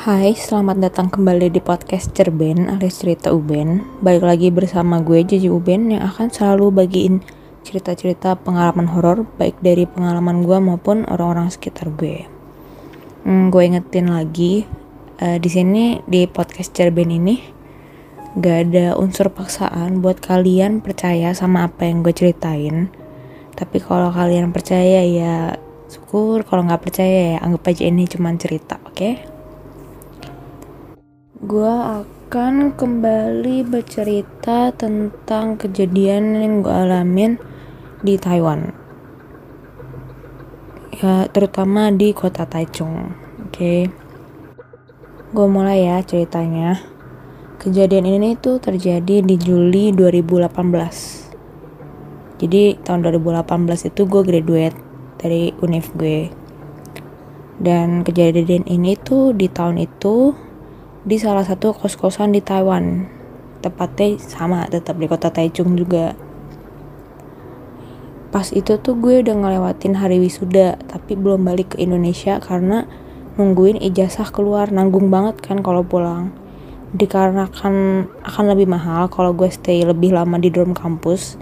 Hai, selamat datang kembali di podcast Cerben alias cerita Uben. Balik lagi bersama gue Jiji Uben yang akan selalu bagiin cerita-cerita pengalaman horor baik dari pengalaman gue maupun orang-orang sekitar gue. Hmm, gue ingetin lagi uh, di sini di podcast Cerben ini gak ada unsur paksaan buat kalian percaya sama apa yang gue ceritain. Tapi kalau kalian percaya ya syukur, kalau nggak percaya ya anggap aja ini cuma cerita, oke? Okay? Gue akan kembali bercerita tentang kejadian yang gue alamin di Taiwan. Ya terutama di kota Taichung oke? Okay. gue mulai ya ceritanya. Kejadian ini tuh terjadi di Juli 2018 jadi tahun 2018 itu gue graduate dari univ gue. Dan kejadian ini tuh di tahun itu di salah satu kos-kosan di Taiwan. Tepatnya sama, tetap di kota Taichung juga. Pas itu tuh gue udah ngelewatin hari wisuda, tapi belum balik ke Indonesia karena nungguin ijazah keluar nanggung banget kan kalau pulang. Dikarenakan akan lebih mahal kalau gue stay lebih lama di dorm kampus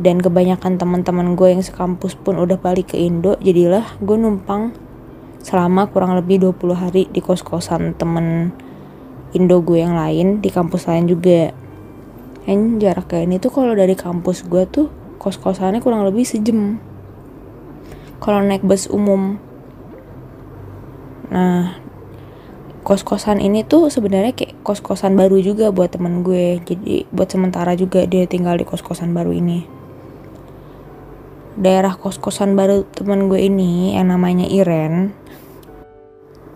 dan kebanyakan teman-teman gue yang sekampus pun udah balik ke Indo, jadilah gue numpang selama kurang lebih 20 hari di kos-kosan temen Indo gue yang lain di kampus lain juga. Yang jaraknya ini tuh kalau dari kampus gue tuh kos-kosannya kurang lebih sejam. Kalau naik bus umum. Nah kos-kosan ini tuh sebenarnya kayak kos-kosan baru juga buat temen gue. Jadi buat sementara juga dia tinggal di kos-kosan baru ini. Daerah kos-kosan baru temen gue ini yang namanya Iren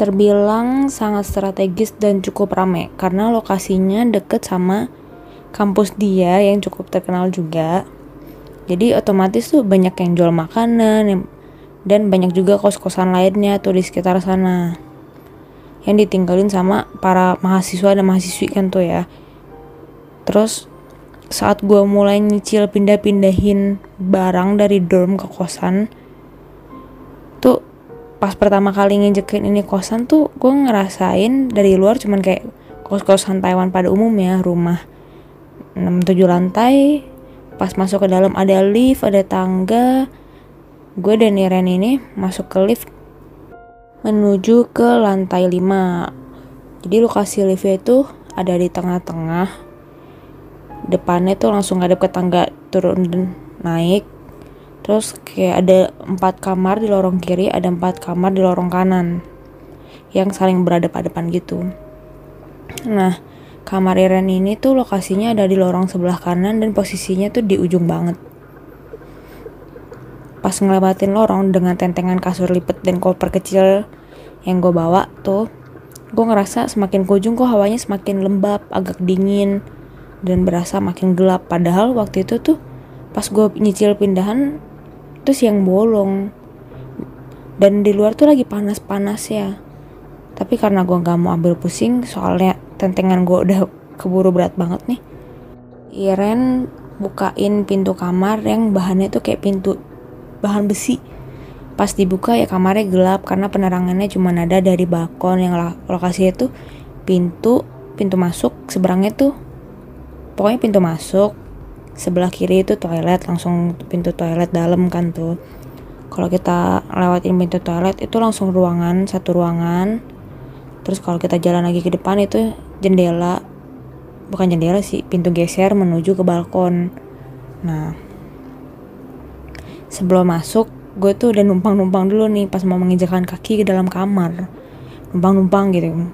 terbilang sangat strategis dan cukup ramai karena lokasinya deket sama kampus dia yang cukup terkenal juga. Jadi otomatis tuh banyak yang jual makanan dan banyak juga kos-kosan lainnya tuh di sekitar sana yang ditinggalin sama para mahasiswa dan mahasiswi kan tuh ya. Terus saat gue mulai nyicil pindah-pindahin barang dari dorm ke kosan, pas pertama kali nginjekin ini kosan tuh gue ngerasain dari luar cuman kayak kos-kosan Taiwan pada umumnya rumah 6-7 lantai. Pas masuk ke dalam ada lift ada tangga. Gue dan Iren ini masuk ke lift menuju ke lantai 5 jadi lokasi liftnya itu ada di tengah-tengah. Depannya tuh langsung ada ke tangga turun dan naik Terus kayak ada empat kamar di lorong kiri, ada empat kamar di lorong kanan yang saling berhadapan-hadapan gitu. Nah, kamar Iren ini tuh lokasinya ada di lorong sebelah kanan dan posisinya tuh di ujung banget. Pas ngelewatin lorong dengan tentengan kasur lipet dan koper kecil yang gue bawa tuh, gue ngerasa semakin ke ujung kok hawanya semakin lembab, agak dingin, dan berasa makin gelap. Padahal waktu itu tuh pas gue nyicil pindahan terus yang bolong. Dan di luar tuh lagi panas-panas ya. Tapi karena gue gak mau ambil pusing soalnya tentengan gue udah keburu berat banget nih. Iren bukain pintu kamar yang bahannya tuh kayak pintu bahan besi. Pas dibuka ya kamarnya gelap karena penerangannya cuma ada dari balkon yang lokasinya tuh pintu pintu masuk seberangnya tuh pokoknya pintu masuk sebelah kiri itu toilet langsung pintu toilet dalam kan tuh. Kalau kita lewatin pintu toilet itu langsung ruangan satu ruangan. Terus kalau kita jalan lagi ke depan itu jendela. Bukan jendela sih pintu geser menuju ke balkon. Nah sebelum masuk gue tuh udah numpang-numpang dulu nih pas mau menginjakan kaki ke dalam kamar. Numpang-numpang gitu.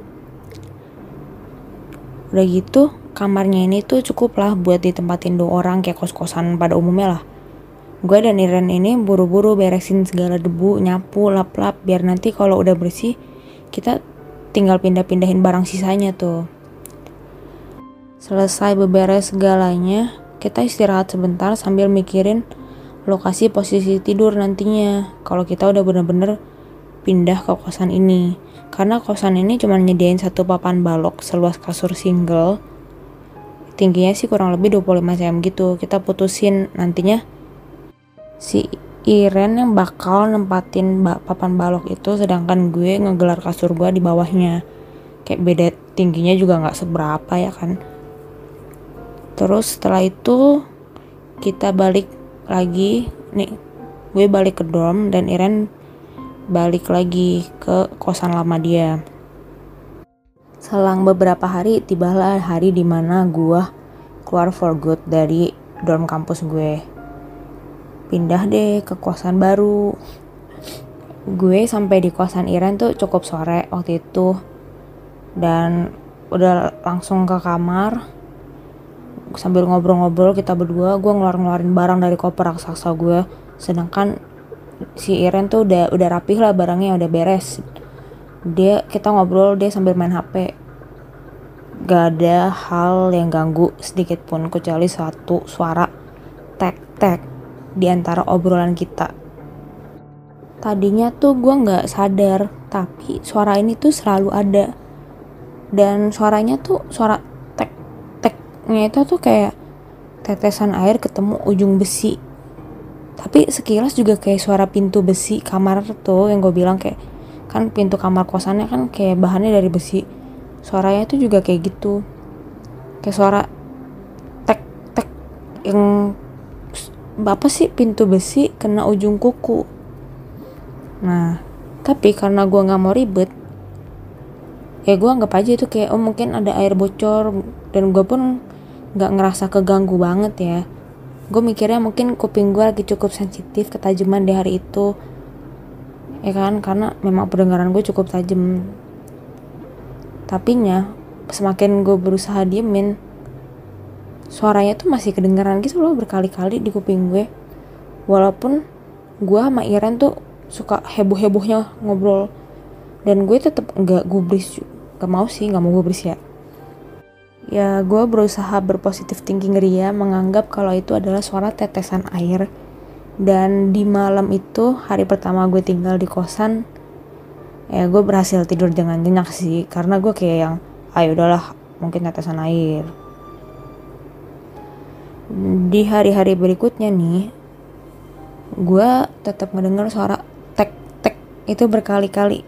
Udah gitu kamarnya ini tuh cukup lah buat ditempatin dua orang kayak kos-kosan pada umumnya lah. Gue dan Iren ini buru-buru beresin segala debu, nyapu, lap-lap biar nanti kalau udah bersih kita tinggal pindah-pindahin barang sisanya tuh. Selesai beberes segalanya, kita istirahat sebentar sambil mikirin lokasi posisi tidur nantinya kalau kita udah bener-bener pindah ke kosan ini. Karena kosan ini cuma nyediain satu papan balok seluas kasur single tingginya sih kurang lebih 25 cm gitu. Kita putusin nantinya si Iren yang bakal nempatin papan balok itu sedangkan gue ngegelar kasur gue di bawahnya. Kayak beda tingginya juga nggak seberapa ya kan. Terus setelah itu kita balik lagi. Nih gue balik ke dorm dan Iren balik lagi ke kosan lama dia selang beberapa hari tibalah hari di mana gue keluar for good dari dorm kampus gue. Pindah deh ke kosan baru. Gue sampai di kosan Iren tuh cukup sore waktu itu. Dan udah langsung ke kamar. Sambil ngobrol-ngobrol kita berdua gue ngeluarin-ngeluarin barang dari koper raksasa gue. Sedangkan si Iren tuh udah udah rapih lah barangnya udah beres dia kita ngobrol dia sambil main HP gak ada hal yang ganggu sedikit pun kecuali satu suara tek tek di antara obrolan kita. Tadinya tuh gue nggak sadar tapi suara ini tuh selalu ada. Dan suaranya tuh suara nya itu tuh kayak tetesan air ketemu ujung besi. Tapi sekilas juga kayak suara pintu besi kamar tuh yang gue bilang kayak kan pintu kamar kosannya kan kayak bahannya dari besi. Suaranya tuh juga kayak gitu. Kayak suara tek tek yang apa sih pintu besi kena ujung kuku. Nah tapi karena gue nggak mau ribet ya gue anggap aja itu kayak oh mungkin ada air bocor dan gue pun nggak ngerasa keganggu banget ya. Gue mikirnya mungkin kuping gue lagi cukup sensitif ketajaman di hari itu ya kan? Karena memang pendengaran gue cukup tajam. Tapi nya semakin gue berusaha diemin suaranya tuh masih kedengaran gitu loh berkali-kali di kuping gue. Walaupun gue sama Iren tuh suka heboh-hebohnya ngobrol. Dan gue tetap nggak gubris gak mau sih nggak mau gubris ya. Ya gue berusaha berpositif thinking ria menganggap kalau itu adalah suara tetesan air dan di malam itu hari pertama gue tinggal di kosan ya gue berhasil tidur dengan nyenyak sih. Karena gue kayak yang ayo ah, udahlah mungkin tetesan air. Di hari-hari berikutnya nih gue tetap mendengar suara tek tek. Itu berkali-kali.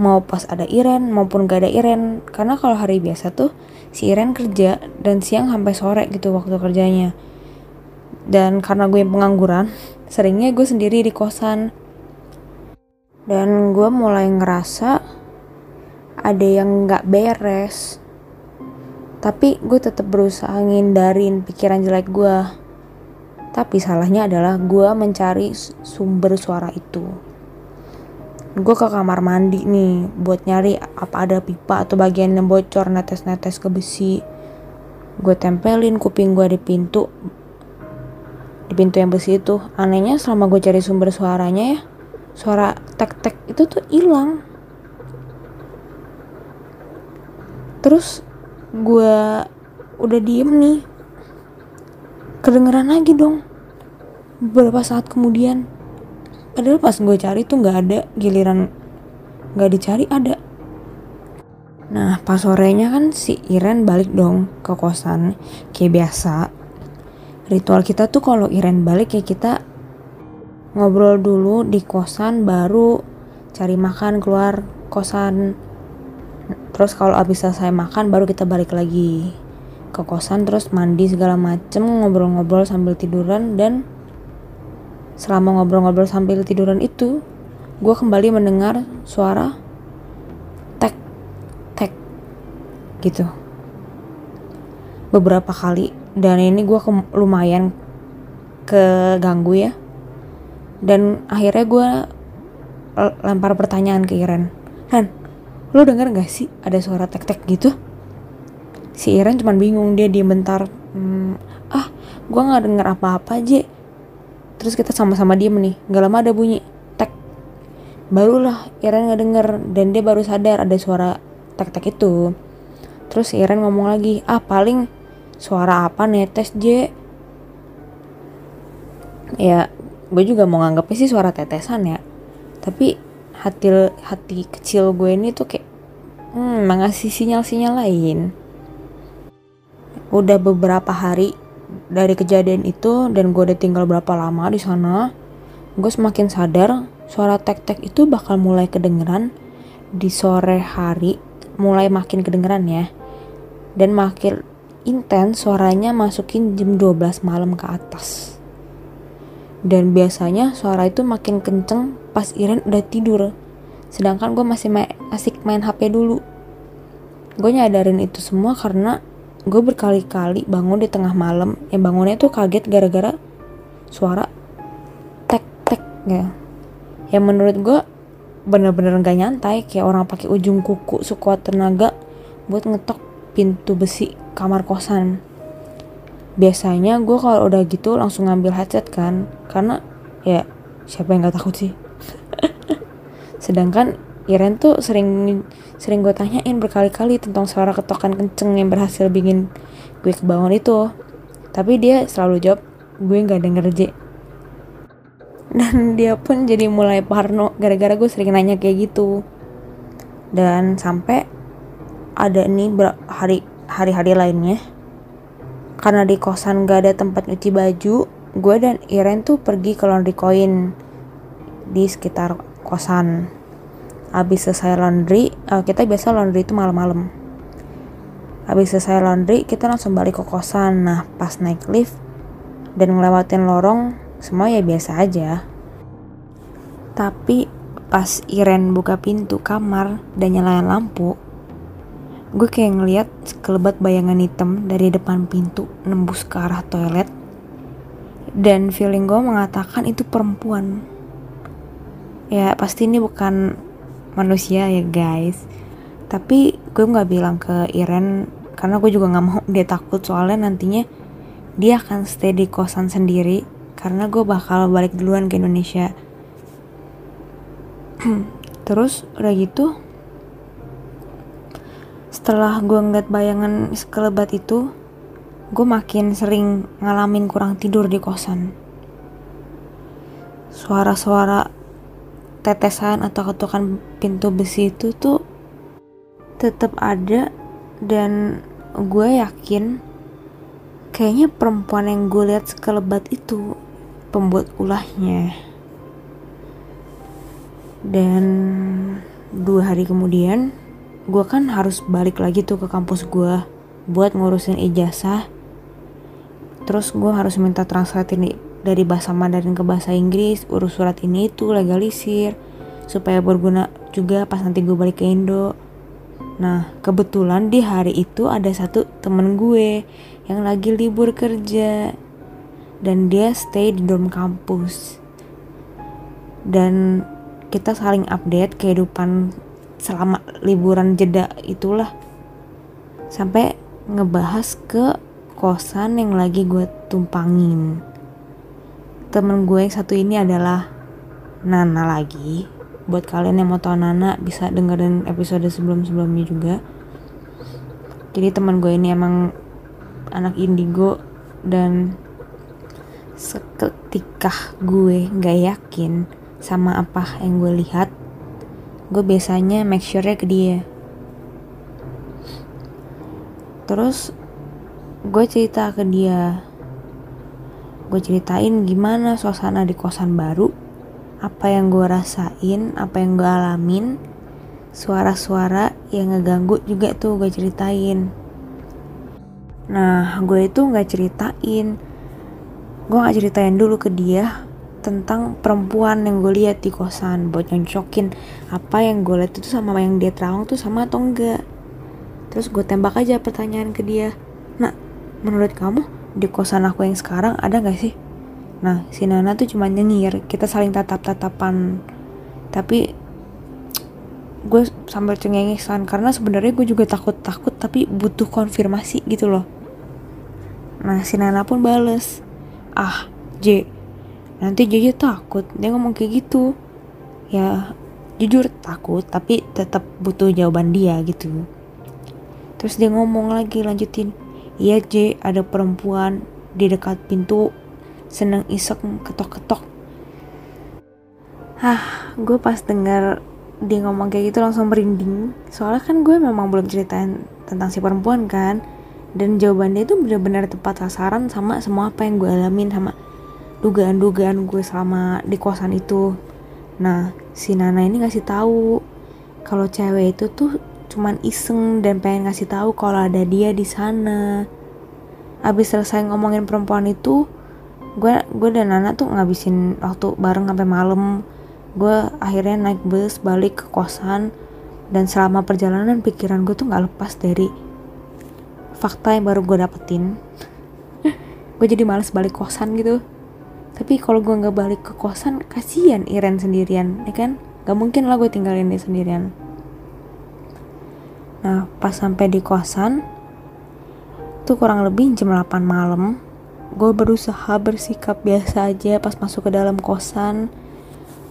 Mau pas ada Iren maupun gak ada Iren. Karena kalau hari biasa tuh si Iren kerja dan siang sampai sore gitu waktu kerjanya dan karena gue pengangguran seringnya gue sendiri di kosan. Dan gue mulai ngerasa ada yang gak beres. Tapi gue tetap berusaha ngindarin pikiran jelek gue. Tapi salahnya adalah gue mencari sumber suara itu. Gue ke kamar mandi nih buat nyari apa ada pipa atau bagian yang bocor netes-netes ke besi. Gue tempelin kuping gue di pintu di pintu yang besi itu. Anehnya selama gue cari sumber suaranya ya suara tek-tek itu tuh hilang. Terus gue udah diem nih. Kedengeran lagi dong. Beberapa saat kemudian. Padahal pas gue cari tuh nggak ada giliran nggak dicari ada. Nah pas sorenya kan si Iren balik dong ke kosan kayak biasa ritual kita tuh kalau Iren balik ya kita ngobrol dulu di kosan baru cari makan keluar kosan terus kalau abis selesai makan baru kita balik lagi ke kosan terus mandi segala macem ngobrol-ngobrol sambil tiduran dan Selama ngobrol-ngobrol sambil tiduran itu, gue kembali mendengar suara tek, tek, gitu. Beberapa kali, dan ini gue ke, lumayan keganggu ya. Dan akhirnya gue lempar pertanyaan ke Iren. Han, lo denger gak sih ada suara tek-tek gitu? Si Iren cuma bingung, dia diem bentar. Hmm, ah, gue gak denger apa-apa aja terus kita sama-sama diem nih gak lama ada bunyi tek barulah Iren nggak denger dan dia baru sadar ada suara tek-tek itu terus Iren ngomong lagi ah paling suara apa netes J? Ya gue juga mau nganggapnya sih suara tetesan ya. Tapi hati hati kecil gue ini tuh kayak hmm, mengasih sinyal-sinyal lain. Udah beberapa hari dari kejadian itu dan gue udah tinggal berapa lama di sana gue semakin sadar suara tek-tek itu bakal mulai kedengeran di sore hari mulai makin kedengeran ya. Dan makin intens suaranya masukin jam 12 malam ke atas. Dan biasanya suara itu makin kenceng pas Iren udah tidur. Sedangkan gue masih main, asik main HP dulu. Gue nyadarin itu semua karena gue berkali-kali bangun di tengah malam. Yang bangunnya tuh kaget gara-gara suara tek tek ya. Yang menurut gue bener-bener gak nyantai. Kayak orang pakai ujung kuku sekuat tenaga buat ngetok pintu besi kamar kosan. Biasanya gue kalau udah gitu langsung ngambil headset kan karena ya siapa yang gak takut sih? Sedangkan Iren tuh sering sering gue tanyain berkali-kali tentang suara ketokan kenceng yang berhasil bikin gue kebangun itu. Tapi dia selalu jawab gue nggak denger J. Dan dia pun jadi mulai parno gara-gara gue sering nanya kayak gitu. Dan sampai ada nih hari hari-hari lainnya. Karena di kosan gak ada tempat nyuci baju gue dan Iren tuh pergi ke laundry coin di sekitar kosan. Habis selesai laundry uh, kita biasa laundry itu malam-malam. Habis selesai laundry kita langsung balik ke kosan. Nah pas naik lift dan ngelewatin lorong semua ya biasa aja. Tapi pas Iren buka pintu kamar dan nyalain lampu gue kayak ngeliat sekelebat bayangan hitam dari depan pintu nembus ke arah toilet. Dan feeling gue mengatakan itu perempuan. Ya pasti ini bukan manusia ya guys. Tapi gue nggak bilang ke Iren karena gue juga nggak mau dia takut. Soalnya nantinya dia akan stay di kosan sendiri karena gue bakal balik duluan ke Indonesia. Terus udah gitu setelah gue ngeliat bayangan sekelebat itu gue makin sering ngalamin kurang tidur di kosan. Suara-suara tetesan atau ketukan pintu besi itu tuh tetap ada dan gue yakin kayaknya perempuan yang gue lihat sekelebat itu pembuat ulahnya. Dan dua hari kemudian gue kan harus balik lagi tuh ke kampus gue buat ngurusin ijazah. Terus gue harus minta translate ini dari bahasa Mandarin ke bahasa Inggris urus surat ini itu legalisir supaya berguna juga pas nanti gue balik ke Indo. Nah kebetulan di hari itu ada satu temen gue yang lagi libur kerja dan dia stay di dorm kampus. Dan kita saling update kehidupan selama liburan jeda itulah. Sampai ngebahas ke kosan yang lagi gue tumpangin. Temen gue yang satu ini adalah Nana lagi. Buat kalian yang mau tau Nana bisa dengerin episode sebelum-sebelumnya juga. Jadi teman gue ini emang anak indigo dan seketika gue gak yakin sama apa yang gue lihat gue biasanya make sure ke dia. Terus gue cerita ke dia. Gue ceritain gimana suasana di kosan baru apa yang gue rasain apa yang gue alamin suara-suara yang ngeganggu juga tuh gue ceritain. Nah gue itu nggak ceritain. Gue nggak ceritain dulu ke dia tentang perempuan yang gue lihat di kosan buat nyocokin apa yang gue lihat itu sama yang dia terawang tuh sama atau enggak. Terus gue tembak aja pertanyaan ke dia. Nah menurut kamu di kosan aku yang sekarang ada gak sih? Nah si Nana tuh cuma nyengir kita saling tatap-tatapan. Tapi gue sambil cengengesan karena sebenarnya gue juga takut-takut tapi butuh konfirmasi gitu loh. Nah si Nana pun bales. Ah J nanti Jojo takut. Dia ngomong kayak gitu. Ya jujur takut tapi tetap butuh jawaban dia gitu. Terus dia ngomong lagi lanjutin. Iya J ada perempuan di dekat pintu. Seneng isek ketok-ketok. Hah, gue pas dengar dia ngomong kayak gitu langsung merinding. Soalnya kan gue memang belum ceritain tentang si perempuan kan. Dan jawabannya itu benar-benar tepat sasaran sama semua apa yang gue alamin sama dugaan-dugaan gue selama di kosan itu. Nah si Nana ini ngasih tahu kalau cewek itu tuh cuman iseng dan pengen ngasih tahu kalau ada dia di sana. Abis selesai ngomongin perempuan itu gue gue dan Nana tuh ngabisin waktu bareng sampai malam. Gue akhirnya naik bus balik ke kosan dan selama perjalanan pikiran gue tuh nggak lepas dari fakta yang baru gue dapetin. Gue jadi males balik kosan gitu tapi kalau gue nggak balik ke kosan kasihan Iren sendirian ya kan? Gak mungkin lah gue tinggalin dia sendirian. Nah pas sampai di kosan tuh kurang lebih jam 8 malam gue berusaha bersikap biasa aja pas masuk ke dalam kosan.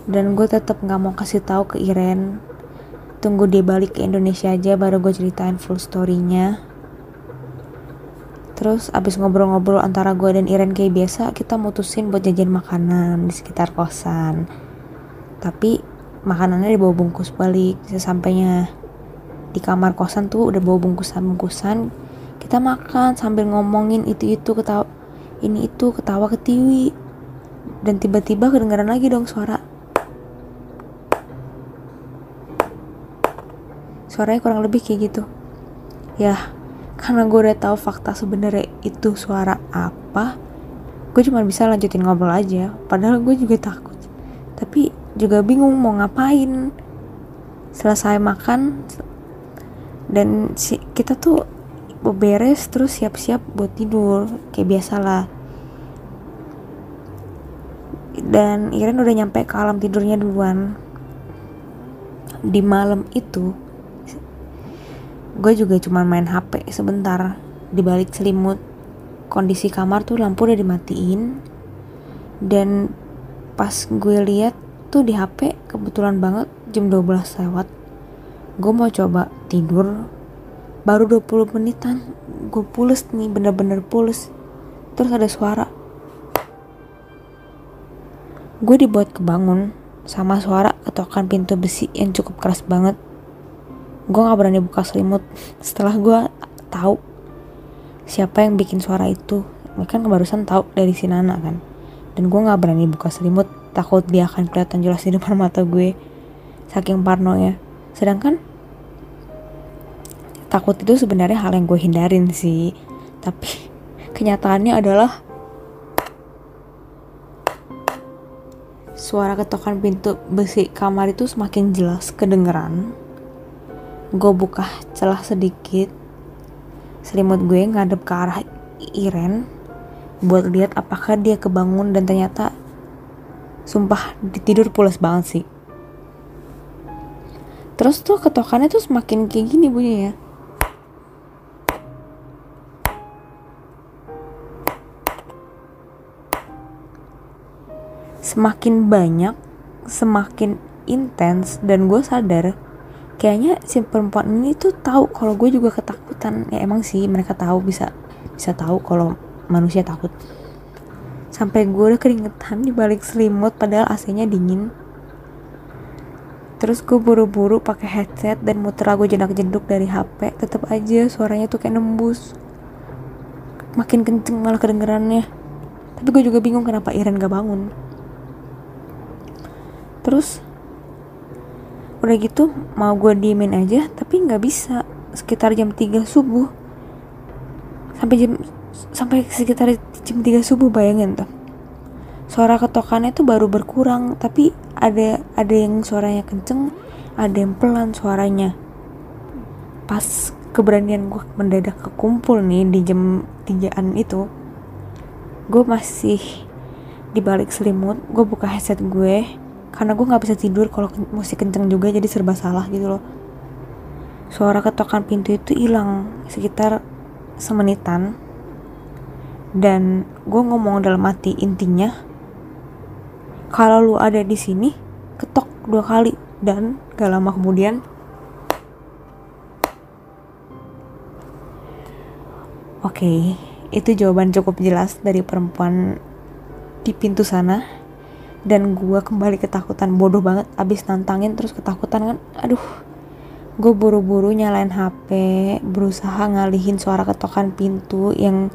Dan gue tetap nggak mau kasih tahu ke Iren. Tunggu dia balik ke Indonesia aja baru gue ceritain full storynya terus abis ngobrol-ngobrol antara gue dan Iren kayak biasa kita mutusin buat jajan makanan di sekitar kosan. Tapi makanannya dibawa bungkus balik. Sesampainya di kamar kosan tuh udah bawa bungkusan-bungkusan. Kita makan sambil ngomongin itu-itu ketawa ini itu ketawa ketiwi dan tiba-tiba kedengaran lagi dong suara. Suaranya kurang lebih kayak gitu. Ya karena gue udah tahu fakta sebenarnya itu suara apa gue cuma bisa lanjutin ngobrol aja. Padahal gue juga takut. Tapi juga bingung mau ngapain. Selesai makan dan si kita tuh beres terus siap-siap buat tidur kayak biasalah. Dan Iren udah nyampe ke alam tidurnya duluan. Di malam itu gue juga cuma main HP sebentar. Di balik selimut kondisi kamar tuh lampu udah dimatiin. Dan pas gue lihat tuh di HP kebetulan banget jam 12 lewat. Gue mau coba tidur. Baru 20 menitan gue pules nih bener-bener pules. Terus ada suara. Gue dibuat kebangun sama suara ketokan pintu besi yang cukup keras banget gue gak berani buka selimut. Setelah gue tahu siapa yang bikin suara itu kan barusan tahu dari si Nana kan. Dan gue gak berani buka selimut takut dia akan kelihatan jelas di depan mata gue saking parno ya sedangkan takut itu sebenarnya hal yang gue hindarin sih. Tapi kenyataannya adalah suara ketokan pintu besi kamar itu semakin jelas kedengeran gue buka celah sedikit. Selimut gue ngadep ke arah Iren buat lihat apakah dia kebangun dan ternyata sumpah tidur pulas banget sih. Terus tuh ketokannya tuh semakin kayak gini bunyi ya. Semakin banyak semakin intens dan gue sadar kayaknya si perempuan ini tuh tahu kalau gue juga ketakutan. Ya emang sih mereka tahu bisa bisa tahu kalau manusia takut. Sampai gue udah keringetan di balik selimut padahal AC-nya dingin. Terus gue buru-buru pakai headset dan muter lagu jenak jeduk dari HP tetap aja suaranya tuh kayak nembus. Makin kenceng malah kedengerannya. Tapi gue juga bingung kenapa Iren gak bangun. Terus udah gitu mau gue diemin aja tapi nggak bisa. Sekitar jam 3 subuh. Sampai jam sampai sekitar jam 3 subuh bayangin tuh. Suara ketokannya tuh baru berkurang tapi ada ada yang suaranya kenceng ada yang pelan suaranya. Pas keberanian gue mendadak kekumpul nih di jam 3an itu gue masih di balik selimut gue buka headset gue karena gue nggak bisa tidur kalau musik kenceng juga jadi serba salah gitu loh. Suara ketokan pintu itu hilang sekitar semenitan. Dan gue ngomong dalam hati intinya kalau lu ada di sini ketok dua kali dan gak lama kemudian oke okay, itu jawaban cukup jelas dari perempuan di pintu sana dan gue kembali ketakutan bodoh banget abis nantangin terus ketakutan kan aduh. Gue buru-buru nyalain HP berusaha ngalihin suara ketokan pintu yang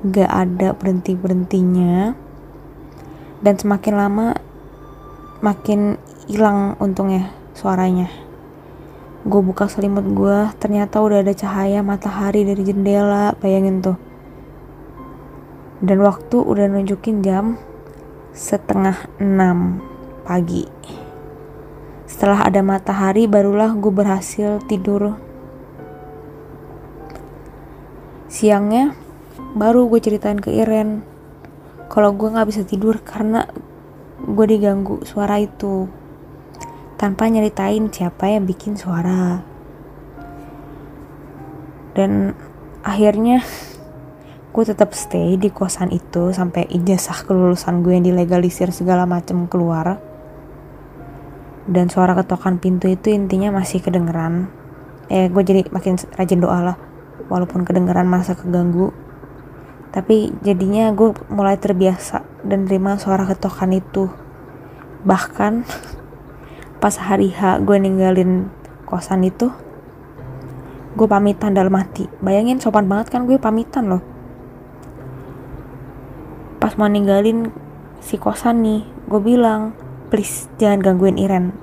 gak ada berhenti berhentinya dan semakin lama makin hilang untungnya suaranya. Gue buka selimut gue ternyata udah ada cahaya matahari dari jendela bayangin tuh. Dan waktu udah nunjukin jam setengah enam pagi. Setelah ada matahari barulah gue berhasil tidur. Siangnya baru gue ceritain ke Iren kalau gue nggak bisa tidur karena gue diganggu suara itu. Tanpa nyeritain siapa yang bikin suara. Dan akhirnya gue tetap stay di kosan itu sampai ijazah kelulusan gue yang dilegalisir segala macam keluar. Dan suara ketokan pintu itu intinya masih kedengeran. Eh gue jadi makin rajin doa lah walaupun kedengeran masa keganggu. Tapi jadinya gue mulai terbiasa dan terima suara ketokan itu. Bahkan pas hari H gue ninggalin kosan itu gue pamitan dalam hati. Bayangin sopan banget kan gue pamitan loh pas mau ninggalin si kosan nih gue bilang please jangan gangguin Iren.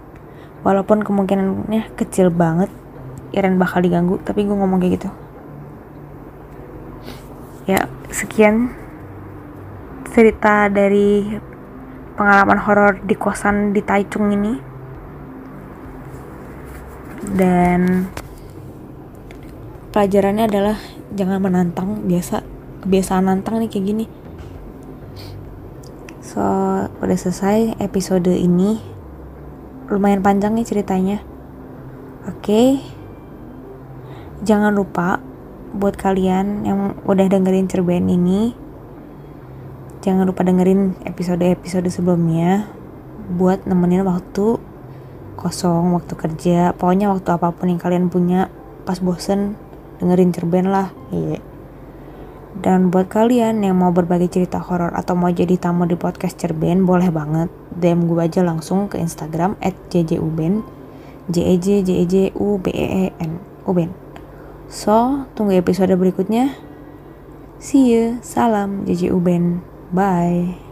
Walaupun kemungkinannya kecil banget Iren bakal diganggu tapi gue ngomong kayak gitu. Ya sekian cerita dari pengalaman horor di kosan di Taichung ini. Dan pelajarannya adalah jangan menantang biasa kebiasaan nantang nih kayak gini so udah selesai episode ini. Lumayan panjang nih ceritanya. Oke. Okay. jangan lupa buat kalian yang udah dengerin cerben ini jangan lupa dengerin episode-episode sebelumnya buat nemenin waktu kosong waktu kerja pokoknya waktu apa pun yang kalian punya pas bosen dengerin cerben lah. Iya dan buat kalian yang mau berbagi cerita horor atau mau jadi tamu di podcast cerben boleh banget. DM gue aja langsung ke Instagram jjuben. J e j j e j u b e e n uben so tunggu episode berikutnya. See you salam jj uben bye